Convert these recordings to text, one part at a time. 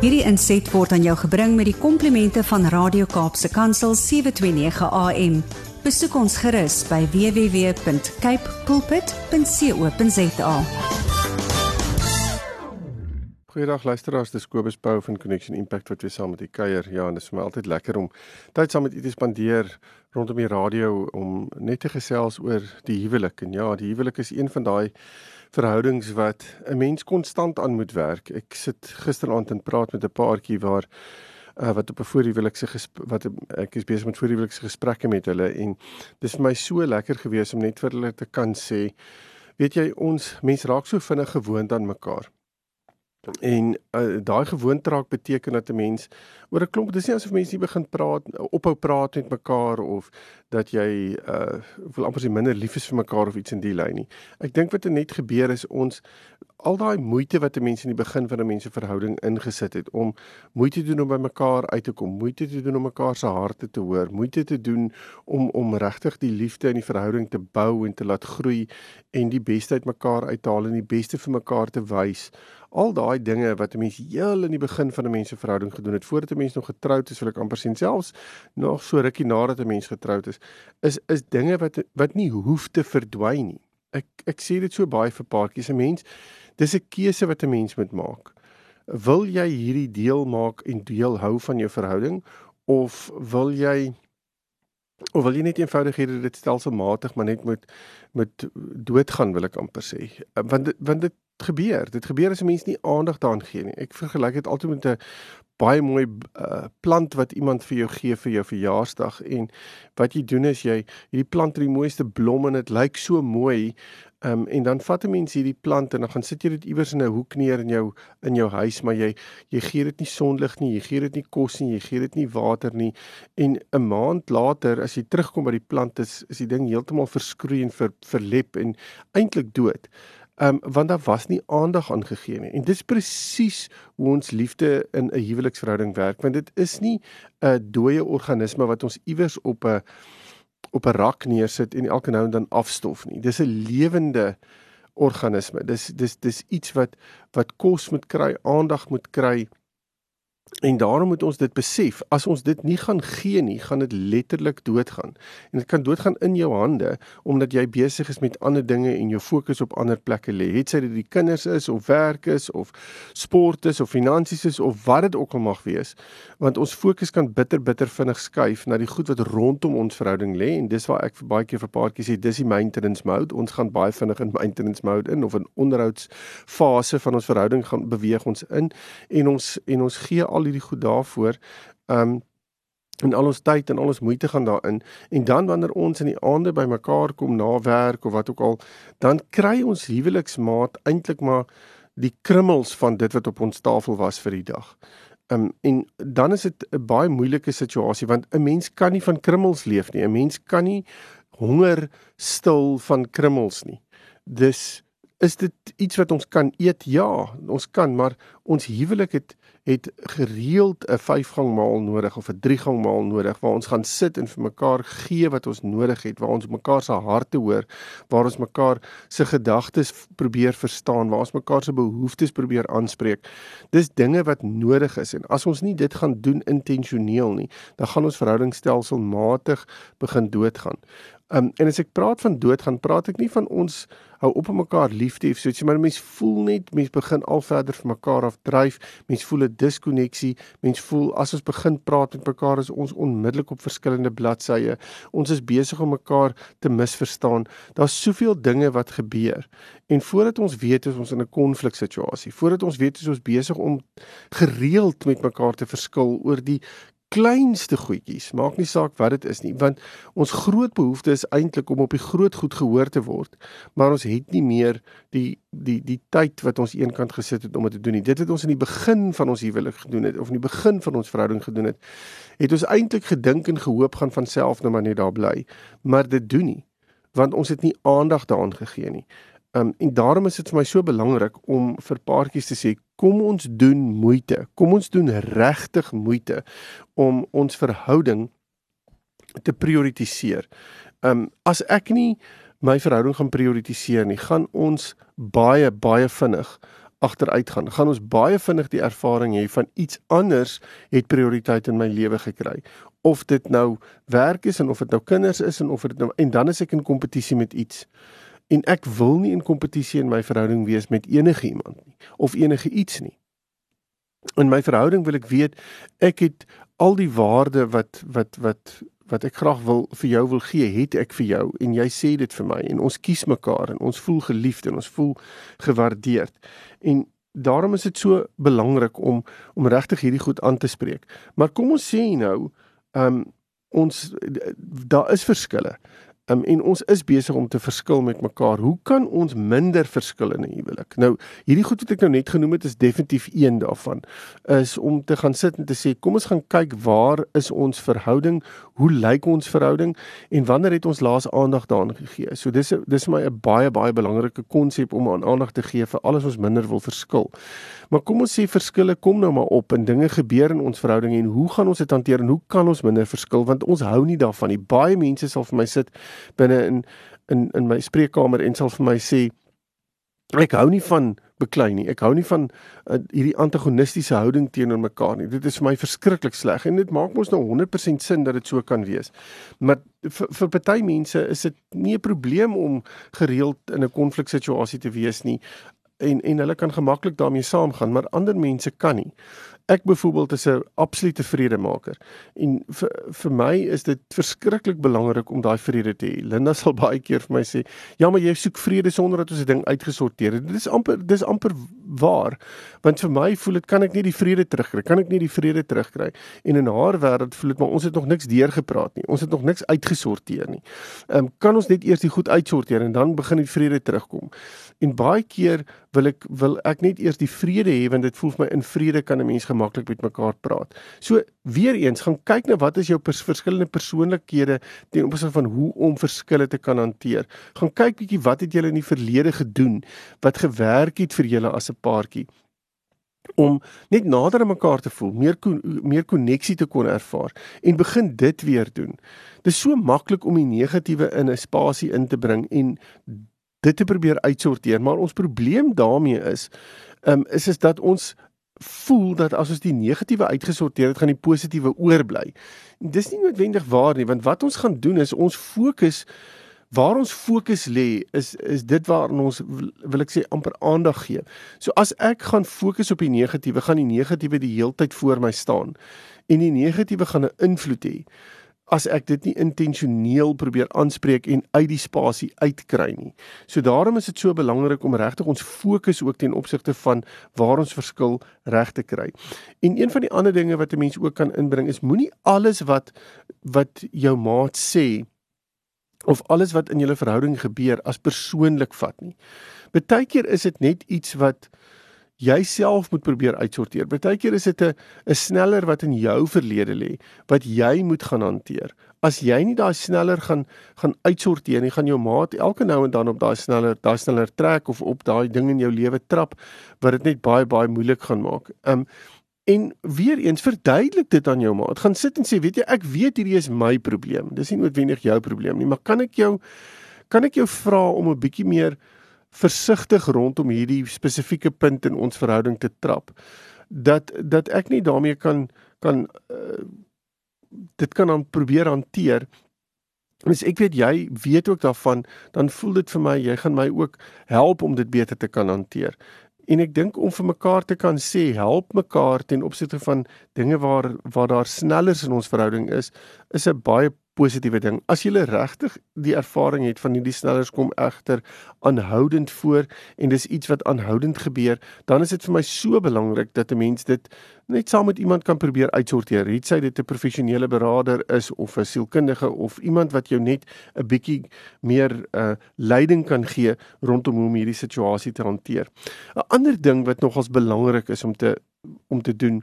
Hierdie inset word aan jou gebring met die komplimente van Radio Kaapse Kansel 729 AM. Besoek ons gerus by www.cape pulpit.co.za. Goeiedag luisteraars, dis Kobus Pau van Connection Impact wat weer saam met u kuier. Ja, en dit is vir my altyd lekker om tyd saam met u te spandeer rondom die radio om net te gesels oor die huwelik. En ja, die huwelik is een van daai verhoudings wat 'n mens konstant aan moet werk. Ek sit gisteraand en praat met 'n paartjie waar uh, wat op 'n voorhuwelikse wat ek is besig met voorhuwelikse gesprekke met hulle en dis vir my so lekker gewees om net vir hulle te kan sê weet jy ons mense raak so vinnig gewoond aan mekaar. En uh, daai gewoontraak beteken dat 'n mens oor 'n klomp dis nie asof mense nie begin praat ophou praat met mekaar of dat jy uh wil amper sê minder lief is vir mekaar of iets in die lyn nie. Ek dink wat net gebeur is ons al daai moeite wat 'n mens in die begin van 'n mens se verhouding ingesit het om moeite te doen om by mekaar uit te kom, moeite te doen om mekaar se harte te hoor, moeite te doen om om regtig die liefde in die verhouding te bou en te laat groei en die beste uit mekaar uithaal en die beste vir mekaar te wys al daai dinge wat 'n mens heel in die begin van 'n mens se verhouding gedoen het voordat 'n mens nog getroud is, wil ek amper sien selfs nog so rukkie nadat 'n mens getroud is, is is dinge wat wat nie hoef te verdwyn nie. Ek ek sê dit so baie vir paartjies, 'n mens dis 'n keuse wat 'n mens moet maak. Wil jy hierdie deel maak en deel hou van jou verhouding of wil jy of wil jy net eenvoudig hê dit stelselmatig maar net moet moet doodgaan wil ek amper sê. Want want dit gebeur. Dit gebeur as 'n mens nie aandag daaraan gee nie. Ek vergelyk dit altyd met 'n baie mooi uh, plant wat iemand vir jou gee vir jou verjaarsdag en wat jy doen is jy hierdie plant het die mooiste blomme en dit lyk so mooi um, en dan vat 'n mens hierdie plant en dan gaan sit jy dit iewers in 'n hoek neer in jou in jou huis maar jy jy gee dit nie sonlig nie jy gee dit nie kos nie jy gee dit nie water nie en 'n maand later as jy terugkom by die plant is is die ding heeltemal verskroei en ver, verlep en eintlik dood um, want daar was nie aandag aan gegee nie. En dis presies hoe ons liefde in 'n huweliksverhouding werk, want dit is nie 'n dooie organisme wat ons iewers op 'n op 'n rak neersit en elke nou en dan afstof nie. Dis 'n lewende organisme. Dis dis dis iets wat wat kos moet kry, aandag moet kry. En daarom moet ons dit besef, as ons dit nie gaan gee nie, gaan dit letterlik doodgaan. En dit kan doodgaan in jou hande omdat jy besig is met ander dinge en jou fokus op ander plekke lê. Het sy dit die kinders is of werk is of sport is of finansies is of wat dit ook al mag wees, want ons fokus kan bitter bitter vinnig skuif na die goed wat rondom ons verhouding lê en dis waar ek vir baie keer vir paartjies sê dis die maintenance mode. Ons gaan baie vinnig in maintenance mode in of in onderhoudsfase van ons verhouding gaan beweeg ons in en ons en ons gee al hierdie goed daarvoor. Um en al ons tyd en al ons moeite gaan daarin en dan wanneer ons in die aande bymekaar kom na werk of wat ook al dan kry ons huweliksmaat eintlik maar die krummels van dit wat op ons tafel was vir die dag. Um en dan is dit 'n baie moeilike situasie want 'n mens kan nie van krummels leef nie. 'n Mens kan nie honger stil van krummels nie. Dis is dit iets wat ons kan eet? Ja, ons kan, maar ons huwelik het het gereeld 'n 5-gang maal nodig of 'n 3-gang maal nodig waar ons gaan sit en vir mekaar gee wat ons nodig het, waar ons mekaar se harte hoor, waar ons mekaar se gedagtes probeer verstaan, waar ons mekaar se behoeftes probeer aanspreek. Dis dinge wat nodig is en as ons nie dit gaan doen intentioneel nie, dan gaan ons verhoudingstelselmatig begin doodgaan. Um, en as ek praat van doodgaan, praat ek nie van ons hou op om mekaar lief te hê so iets, maar mense voel net, mense begin al verder van mekaar af dryf, mense voel 'n diskonneksie, mense voel as ons begin praat met mekaar is ons onmiddellik op verskillende bladsye. Ons is besig om mekaar te misverstaan. Daar's soveel dinge wat gebeur. En voordat ons weet is ons in 'n konfliksituasie. Voordat ons weet is ons besig om gereeld met mekaar te verskil oor die kleinste goedjies, maak nie saak wat dit is nie, want ons groot behoefte is eintlik om op die groot goed gehoor te word, maar ons het nie meer die die die tyd wat ons eenkant gesit het om dit te doen nie. Dit het ons in die begin van ons huwelik gedoen het of in die begin van ons verhouding gedoen het. Het ons eintlik gedink en gehoop gaan van self net maar net daar bly, maar dit doen nie, want ons het nie aandag daaraan gegee nie. Um, en daarom is dit vir my so belangrik om vir paartjies te sê kom ons doen moeite. Kom ons doen regtig moeite om ons verhouding te prioritiseer. Um as ek nie my verhouding gaan prioritiseer nie, gaan ons baie baie vinnig agteruit gaan. Gaan ons baie vinnig die ervaring hê van iets anders het prioriteit in my lewe gekry. Of dit nou werk is en of dit nou kinders is en of dit nou en dan is ek in kompetisie met iets. En ek wil nie in kompetisie in my verhouding wees met enige iemand nie of enige iets nie. In my verhouding wil ek weet ek het al die waarde wat wat wat wat ek graag wil vir jou wil gee, het ek vir jou en jy sê dit vir my en ons kies mekaar en ons voel geliefd en ons voel gewaardeerd. En daarom is dit so belangrik om om regtig hierdie goed aan te spreek. Maar kom ons sê nou, ehm um, ons daar is verskille. Um, en ons is besig om te verskil met mekaar. Hoe kan ons minder verskil in 'n huwelik? Nou, hierdie goed wat ek nou net genoem het is definitief een daarvan. Is om te gaan sit en te sê, kom ons gaan kyk waar is ons verhouding? Hoe lyk ons verhouding? En wanneer het ons laas aandag daaraan gegee? So dis dis vir my 'n baie baie belangrike konsep om aan aandag te gee vir alles ons minder wil verskil. Maar kom ons sê verskille kom nou maar op en dinge gebeur in ons verhouding en hoe gaan ons dit hanteer en hoe kan ons minder verskil want ons hou nie daarvan nie. Baie mense sal vir my sit binne in in in my spreekkamer en sal vir my sê ek hou nie van beklei nie. Ek hou nie van uh, hierdie antagonistiese houding teenoor mekaar nie. Dit is vir my verskriklik sleg en dit maak mos nou 100% sin dat dit so kan wees. Maar vir vir party mense is dit nie 'n probleem om gereeld in 'n konfliksituasie te wees nie en en hulle kan gemaklik daarmee saamgaan, maar ander mense kan nie. Ek byvoorbeeld is 'n absolute vredemaker en vir vir my is dit verskriklik belangrik om daai vrede te hê. Linda sal baie keer vir my sê, "Ja, maar jy soek vrede sonder dat ons 'n ding uitgesorteer het." Dit is amper dis amper waar. Want vir my voel dit kan ek nie die vrede terugkry, kan ek nie die vrede terugkry. En in haar wêreld voel dit maar ons het nog niks deurgepraat nie. Ons het nog niks uitgesorteer nie. Ehm um, kan ons net eers die goed uitsorteer en dan begin die vrede terugkom. En baie keer wil ek wil ek net eers die vrede hê want dit voel vir my in vrede kan 'n mens gemaklik met mekaar praat. So weer eens gaan kyk na wat is jou pers verskillende persoonlikhede ten opsigte van hoe om verskille te kan hanteer. Gaan kyk bietjie wat het julle in die verlede gedoen wat gewerk het vir julle as 'n paartjie om net nader aan mekaar te voel, meer meer koneksie te kon ervaar en begin dit weer doen. Dit is so maklik om die negatiewe in 'n spasie in te bring en dit te probeer uitsorteer, maar ons probleem daarmee is, um, is is dat ons voel dat as ons die negatiewe uitgesorteer het, gaan die positiewe oorbly. Dis nie noodwendig waar nie, want wat ons gaan doen is ons fokus waar ons fokus lê is is dit waarna ons wil ek sê amper aandag gee. So as ek gaan fokus op die negatiewe, gaan die negatiewe die heeltyd voor my staan en die negatiewe gaan 'n invloed hê as ek dit nie intentioneel probeer aanspreek en uit die spasie uitkry nie. So daarom is dit so belangrik om regtig ons fokus ook ten opsigte van waar ons verskil reg te kry. En een van die ander dinge wat 'n mens ook kan inbring is moenie alles wat wat jou maat sê of alles wat in julle verhouding gebeur as persoonlik vat nie. Partykeer is dit net iets wat jy self moet probeer uitsorteer. Partykeer is dit 'n 'n sneller wat in jou verlede lê wat jy moet gaan hanteer. As jy nie daai sneller gaan gaan uitsorteer nie, gaan jou maat elke nou en dan op daai sneller daai sneller trek of op daai ding in jou lewe trap wat dit net baie baie moeilik gaan maak. Um en weer eens verduidelik dit aan jou maat. Gaan sit en sê, weet jy, ek weet hierdie is my probleem. Dis nie noodwendig jou probleem nie, maar kan ek jou kan ek jou vra om 'n bietjie meer versigtig rondom hierdie spesifieke punt in ons verhouding te trap dat dat ek nie daarmee kan kan uh, dit kan dan probeer hanteer as ek weet jy weet ook daarvan dan voel dit vir my jy gaan my ook help om dit beter te kan hanteer en ek dink om vir mekaar te kan sê help mekaar ten opsigte van dinge waar waar daar snellers in ons verhouding is is 'n baie positiewe ding. As jy regtig die ervaring het van hierdie snellers kom egter aanhoudend voor en dis iets wat aanhoudend gebeur, dan is dit vir my so belangrik dat 'n mens dit net saam met iemand kan probeer uitsorteer. Het sy dit 'n professionele beraader is of 'n sielkundige of iemand wat jou net 'n bietjie meer uh leiding kan gee rondom hoe om hierdie situasie te hanteer. 'n Ander ding wat nogals belangrik is om te om te doen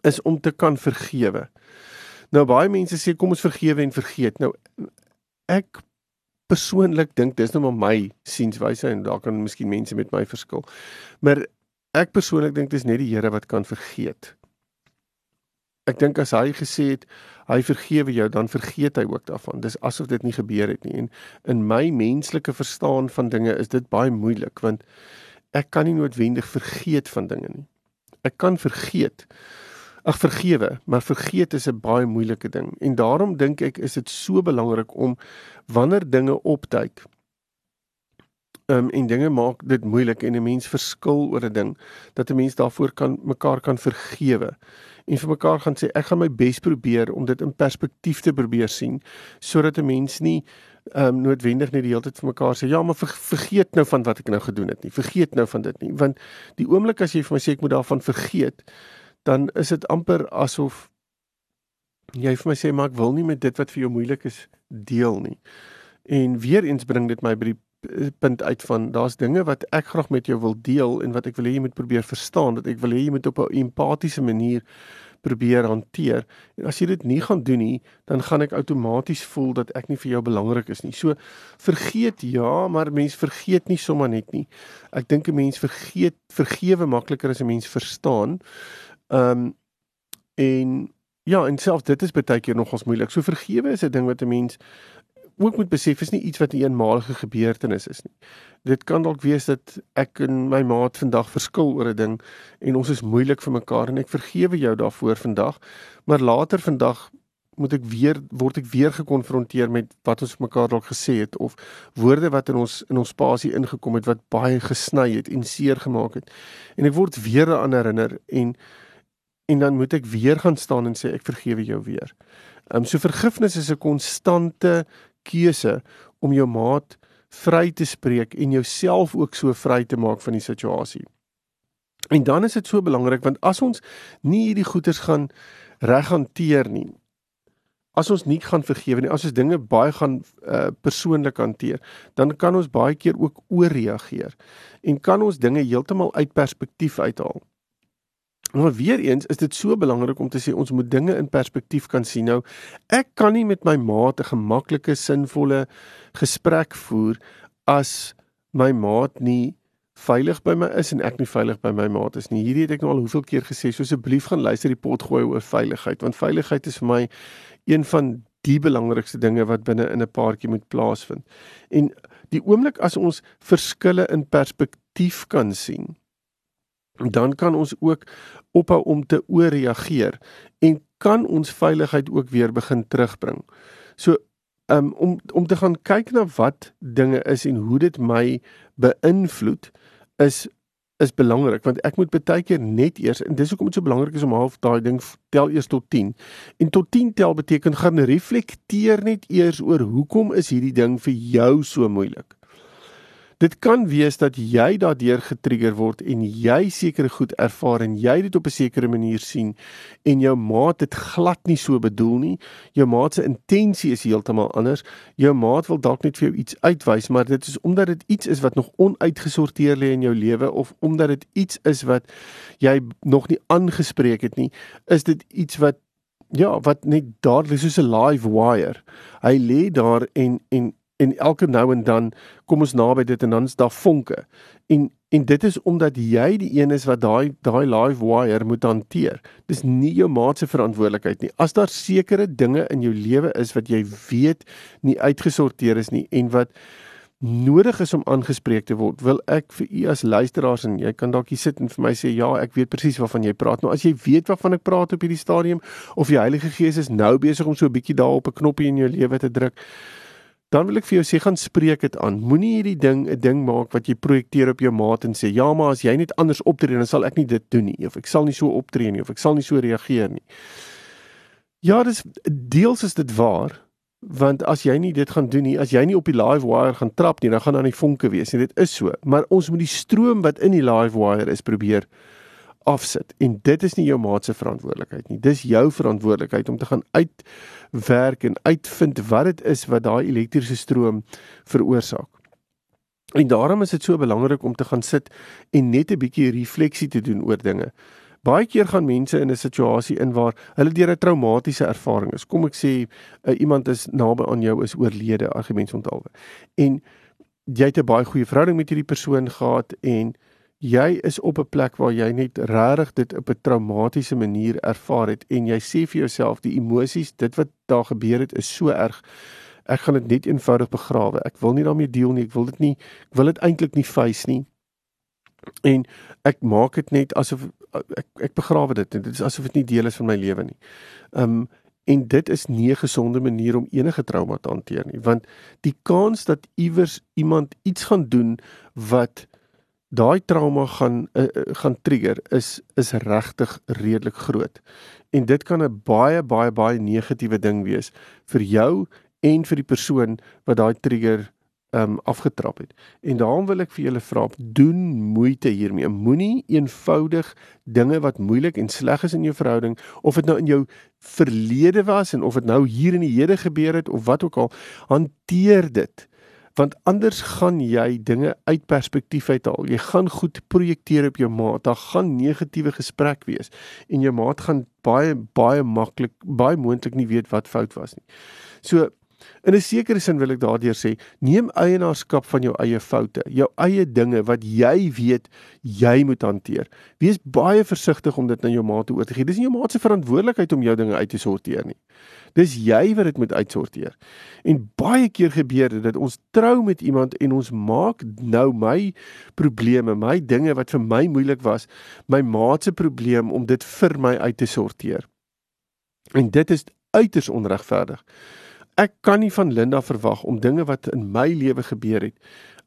is om te kan vergewe. Nou baie mense sê kom ons vergewe en vergeet. Nou ek persoonlik dink dis nou maar my sienswyse en daar kan miskien mense met my verskil. Maar ek persoonlik dink dis net die Here wat kan vergeet. Ek dink as hy gesê het hy vergewe jou, dan vergeet hy ook daarvan. Dis asof dit nie gebeur het nie. En in my menslike verstaan van dinge is dit baie moeilik want ek kan nie noodwendig vergeet van dinge nie. Ek kan vergeet. Ag vergewe, maar vergeet is 'n baie moeilike ding. En daarom dink ek is dit so belangrik om wanneer dinge opduik um, en dinge maak dit moeilik en 'n mens verskil oor 'n ding dat 'n mens daarvoor kan mekaar kan vergewe en vir mekaar gaan sê ek gaan my bes probeer om dit in perspektief te probeer sien sodat 'n mens nie ehm um, noodwendig net die hele tyd vir mekaar sê ja maar ver, vergeet nou van wat ek nou gedoen het nie vergeet nou van dit nie want die oomblik as jy vir my sê ek moet daarvan vergeet dan is dit amper asof jy vir my sê maar ek wil nie met dit wat vir jou moeilik is deel nie en weer eens bring dit my by die punt uit van daar's dinge wat ek graag met jou wil deel en wat ek wil hê jy moet probeer verstaan dat ek wil hê jy moet op 'n empatiese manier probeer hanteer en as jy dit nie gaan doen nie dan gaan ek outomaties voel dat ek nie vir jou belangrik is nie. So vergeet ja, maar mens vergeet nie sommer net nie. Ek dink 'n mens vergeet vergewe makliker as 'n mens verstaan. Ehm um, en ja, en selfs dit is baie keer nogals moeilik. So vergewe is 'n ding wat 'n mens ook moet besef is nie iets wat 'n eenmalige gebeurtenis is nie. Dit kan dalk wees dat ek en my maat vandag verskil oor 'n ding en ons is moeilik vir mekaar en ek vergewe jou daarvoor vandag, maar later vandag moet ek weer word ek weer gekonfronteer met wat ons mekaar dalk gesê het of woorde wat in ons in ons spasie ingekom het wat baie gesny het en seer gemaak het. En ek word weer daaraan herinner en en dan moet ek weer gaan staan en sê ek vergewe jou weer. Ehm um, so vergifnis is 'n konstante keuse om jou maat vry te spreek en jouself ook so vry te maak van die situasie. En dan is dit so belangrik want as ons nie hierdie goeters gaan reg hanteer nie. As ons nie gaan vergewe nie, as ons dinge baie gaan uh, persoonlik hanteer, dan kan ons baie keer ook ooreageer en kan ons dinge heeltemal uit perspektief uithaal. Maar weer eens is dit so belangrik om te sê ons moet dinge in perspektief kan sien. Nou, ek kan nie met my maat 'n gemaklike, sinvolle gesprek voer as my maat nie veilig by my is en ek nie veilig by my maat is nie. Hierdie het ek nou al hoeveel keer gesê, so asseblief gaan luister die pot gooi oor veiligheid, want veiligheid is vir my een van die belangrikste dinge wat binne in 'n paartjie moet plaasvind. En die oomblik as ons verskille in perspektief kan sien, dan kan ons ook ophou om te ooreageer en kan ons veiligheid ook weer begin terugbring. So um, om om te gaan kyk na wat dinge is en hoe dit my beïnvloed is is belangrik want ek moet baie keer net eers en dis hoekom dit so belangrik is om half daai ding tel eers tot 10. En tot 10 tel beteken gaan reflekteer net eers oor hoekom is hierdie ding vir jou so moeilik. Dit kan wees dat jy daardeur getrigger word en jy sekere goed ervaar en jy dit op 'n sekere manier sien en jou maat dit glad nie so bedoel nie. Jou maat se intensie is heeltemal anders. Jou maat wil dalk net vir jou iets uitwys, maar dit is omdat dit iets is wat nog onuitgesorteer lê in jou lewe of omdat dit iets is wat jy nog nie aangespreek het nie, is dit iets wat ja, wat net daar lê soos 'n live wire. Hy lê daar en en en elke nou en dan kom ons naby dit en dan is daar vonke. En en dit is omdat jy die een is wat daai daai live wire moet hanteer. Dis nie jou maat se verantwoordelikheid nie. As daar sekere dinge in jou lewe is wat jy weet nie uitgesorteer is nie en wat nodig is om aangespreek te word, wil ek vir u as luisteraars en jy kan dalk hier sit en vir my sê ja, ek weet presies waarvan jy praat. Nou as jy weet waarvan ek praat op hierdie stadium of die Heilige Gees is nou besig om so 'n bietjie daar op 'n knoppie in jou lewe te druk, dan wil ek vir jou sê gaan spreek dit aan. Moenie hierdie ding 'n ding maak wat jy projekteer op jou maat en sê ja, maar as jy net anders optree dan sal ek nie dit doen nie of ek sal nie so optree nie of ek sal nie so reageer nie. Ja, dis deels is dit waar want as jy nie dit gaan doen nie, as jy nie op die live wire gaan trap nie, dan gaan daar nie vonke wees nie. Dit is so, maar ons moet die stroom wat in die live wire is probeer afsit en dit is nie jou maat se verantwoordelikheid nie. Dis jou verantwoordelikheid om te gaan uitwerk en uitvind wat dit is wat daai elektriese stroom veroorsaak. En daarom is dit so belangrik om te gaan sit en net 'n bietjie refleksie te doen oor dinge. Baie keer gaan mense in 'n situasie in waar hulle deur 'n traumatiese ervaring is. Kom ek sê uh, iemand is naby aan jou is oorlede, argumente onthaalwe. En jy het 'n baie goeie verhouding met hierdie persoon gehad en jy is op 'n plek waar jy net regtig dit op 'n traumatiese manier ervaar het en jy sê vir jouself die emosies dit wat daar gebeur het is so erg ek gaan dit net eenvoudig begrawe ek wil nie daarmee deel nie ek wil dit nie ek wil dit eintlik nie face nie En ek maak dit net asof ek ek begrawe dit. Dit is asof dit nie deel is van my lewe nie. Um en dit is nie 'n gesonde manier om enige trauma te hanteer nie, want die kans dat iewers iemand iets gaan doen wat daai trauma gaan uh, gaan trigger is is regtig redelik groot. En dit kan 'n baie baie baie negatiewe ding wees vir jou en vir die persoon wat daai trigger um afgetrap het. En daarom wil ek vir julle vra, doen moeite hiermee. Moenie eenvoudig dinge wat moeilik en sleg is in jou verhouding of dit nou in jou verlede was en of dit nou hier in die hede gebeur het of wat ook al, hanteer dit want anders gaan jy dinge uit perspektief uithaal. Jy gaan goed projekteer op jou maat. Daar gaan negatiewe gesprek wees en jou maat gaan baie baie maklik baie moontlik nie weet wat fout was nie. So In 'n sekere sin wil ek daardeur sê, neem eienaarskap van jou eie foute, jou eie dinge wat jy weet jy moet hanteer. Wees baie versigtig om dit aan jou maat oor te gee. Dis nie jou maat se verantwoordelikheid om jou dinge uit te sorteer nie. Dis jy wat dit moet uitsorteer. En baie keer gebeur dit dat ons trou met iemand en ons maak nou my probleme, my dinge wat vir my moeilik was, my maat se probleem om dit vir my uit te sorteer. En dit is uiters onregverdig. Ek kan nie van Linda verwag om dinge wat in my lewe gebeur het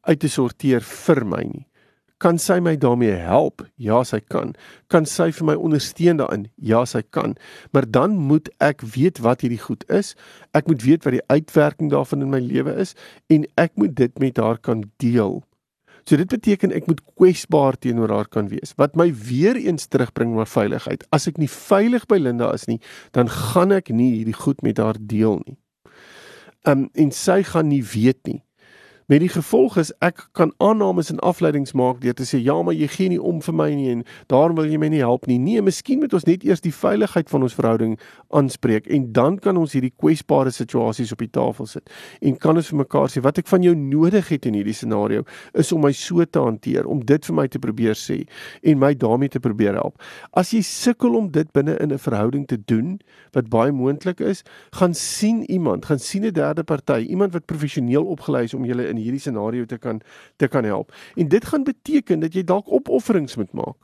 uit te sorteer vir my nie. Kan sy my daarmee help? Ja, sy kan. Kan sy vir my ondersteun daarin? Ja, sy kan. Maar dan moet ek weet wat hierdie goed is. Ek moet weet wat die uitwerking daarvan in my lewe is en ek moet dit met haar kan deel. So dit beteken ek moet kwesbaar teenoor haar kan wees. Wat my weer eens terugbring na veiligheid. As ek nie veilig by Linda is nie, dan gaan ek nie hierdie goed met haar deel nie. Um en sy gaan nie weet nie. Met die gevolg is ek kan aannames en afleidings maak deur te sê ja, maar jy gee nie om vir my nie en daarom wil jy my nie help nie. Nee, miskien moet ons net eers die veiligheid van ons verhouding aanspreek en dan kan ons hierdie kwesbare situasies op die tafel sit en kan ons vir mekaar sê wat ek van jou nodig het in hierdie scenario is om my so te hanteer, om dit vir my te probeer sê en my daarmee te probeer help. As jy sukkel om dit binne in 'n verhouding te doen wat baie moontlik is, gaan sien iemand, gaan sien 'n derde party, iemand wat professioneel opgelei is om julle in hierdie scenario te kan te kan help. En dit gaan beteken dat jy dalk opofferings moet maak.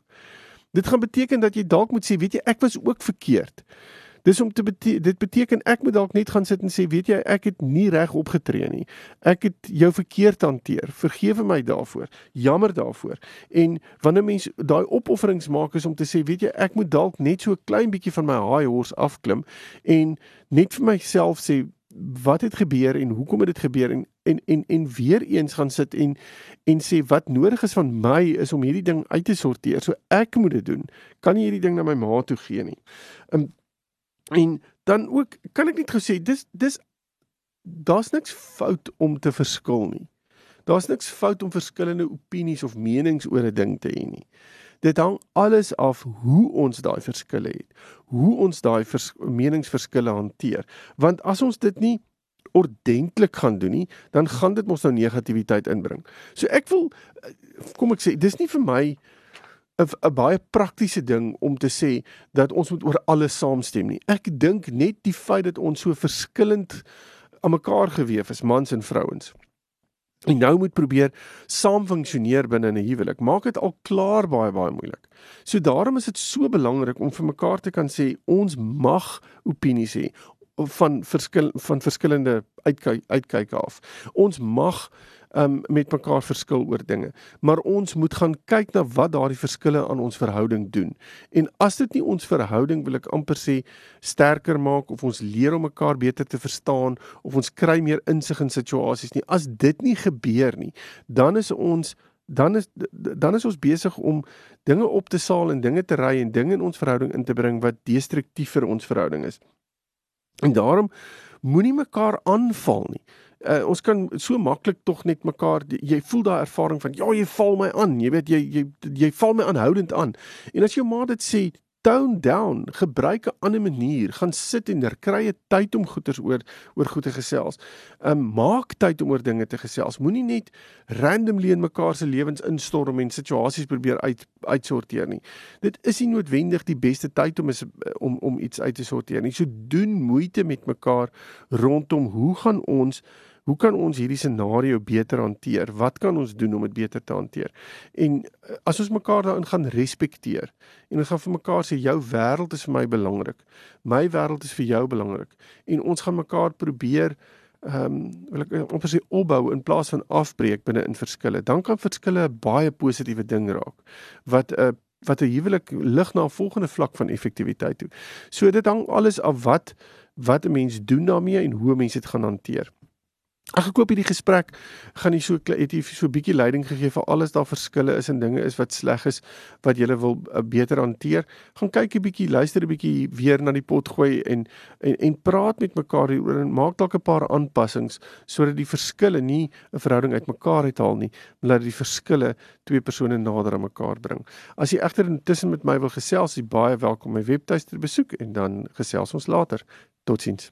Dit gaan beteken dat jy dalk moet sê, weet jy, ek was ook verkeerd. Dis om te bete dit beteken ek moet dalk net gaan sit en sê, weet jy, ek het nie reg opgetree nie. Ek het jou verkeerd hanteer. Vergewe my daarvoor. Jammer daarvoor. En wanneer mens daai opofferings maak is om te sê, weet jy, ek moet dalk net so 'n klein bietjie van my high horse afklim en net vir myself sê, wat het gebeur en hoekom het dit gebeur en en en en weer eens gaan sit en en sê wat nodig is van my is om hierdie ding uit te sorteer. So ek moet dit doen. Kan nie hierdie ding na my ma toe gee nie. Um, en dan ook kan ek net gesê dis dis daar's niks fout om te verskil nie. Daar's niks fout om verskillende opinies of menings oor 'n ding te hê nie. Dit hang alles af hoe ons daai verskille het. Hoe ons daai meningsverskille hanteer. Want as ons dit nie ordentlik gaan doen nie, dan gaan dit mos nou negativiteit inbring. So ek wil kom ek sê, dis nie vir my 'n baie praktiese ding om te sê dat ons moet oor alles saamstem nie. Ek dink net die feit dat ons so verskillend aan mekaar gewewe is, mans en vrouens en nou moet probeer saam funksioneer binne 'n huwelik, maak dit al klaar baie baie moeilik. So daarom is dit so belangrik om vir mekaar te kan sê ons mag opinies hê van verskil van verskillende uitkyk uitkyk af. Ons mag um, met mekaar verskil oor dinge, maar ons moet gaan kyk na wat daardie verskille aan ons verhouding doen. En as dit nie ons verhouding wil ek amper sê sterker maak of ons leer om mekaar beter te verstaan of ons kry meer insig in situasies nie, as dit nie gebeur nie, dan is ons dan is dan is ons besig om dinge op te saal en dinge te ry en dinge in ons verhouding in te bring wat destruktief vir ons verhouding is. En daarom moenie mekaar aanval nie. Uh, ons kan so maklik tog net mekaar jy voel daai ervaring van ja jy val my aan jy weet jy jy jy val my aanhoudend aan en as jou ma dit sê tone down, gebruik 'n ander manier, gaan sit en kry 'n tyd om goeters oor oor goed te gesels. Um maak tyd om oor dinge te gesels. Moenie net randomly in mekaar se lewens instorm en situasies probeer uit uitsorteer nie. Dit is nie noodwendig die beste tyd om is, om om iets uit te sorteer nie. So doen moeite met mekaar rondom hoe gaan ons Hoe kan ons hierdie scenario beter hanteer? Wat kan ons doen om dit beter te hanteer? En eh, as ons mekaar daarin gaan respekteer en ons gaan vir mekaar sê jou wêreld is vir my belangrik. My wêreld is vir jou belangrik en ons gaan mekaar probeer ehm um, wil ek op sy opbou in plaas van afbreek binne in verskille. Dan kan verskille 'n baie positiewe ding raak wat 'n uh, wat 'n huwelik lig na 'n volgende vlak van effektiwiteit toe. So dit hang alles af wat wat 'n mens doen daarmee en hoe 'n mens dit gaan hanteer. Ek koop hierdie gesprek gaan nie so het jy so bietjie leiding gegee vir alles daar verskille is en dinge is wat sleg is wat jy wil uh, beter hanteer. Gaan kyk 'n bietjie, luister 'n bietjie weer na die pot gooi en en en praat met mekaar hieroor en maak dalk 'n paar aanpassings sodat die verskille nie 'n verhouding uitmekaar uithaal nie, maar dat die verskille twee persone nader aan mekaar bring. As jy egter intussen met my wil gesels, jy baie welkom my webtuiste besoek en dan gesels ons later. Totsiens.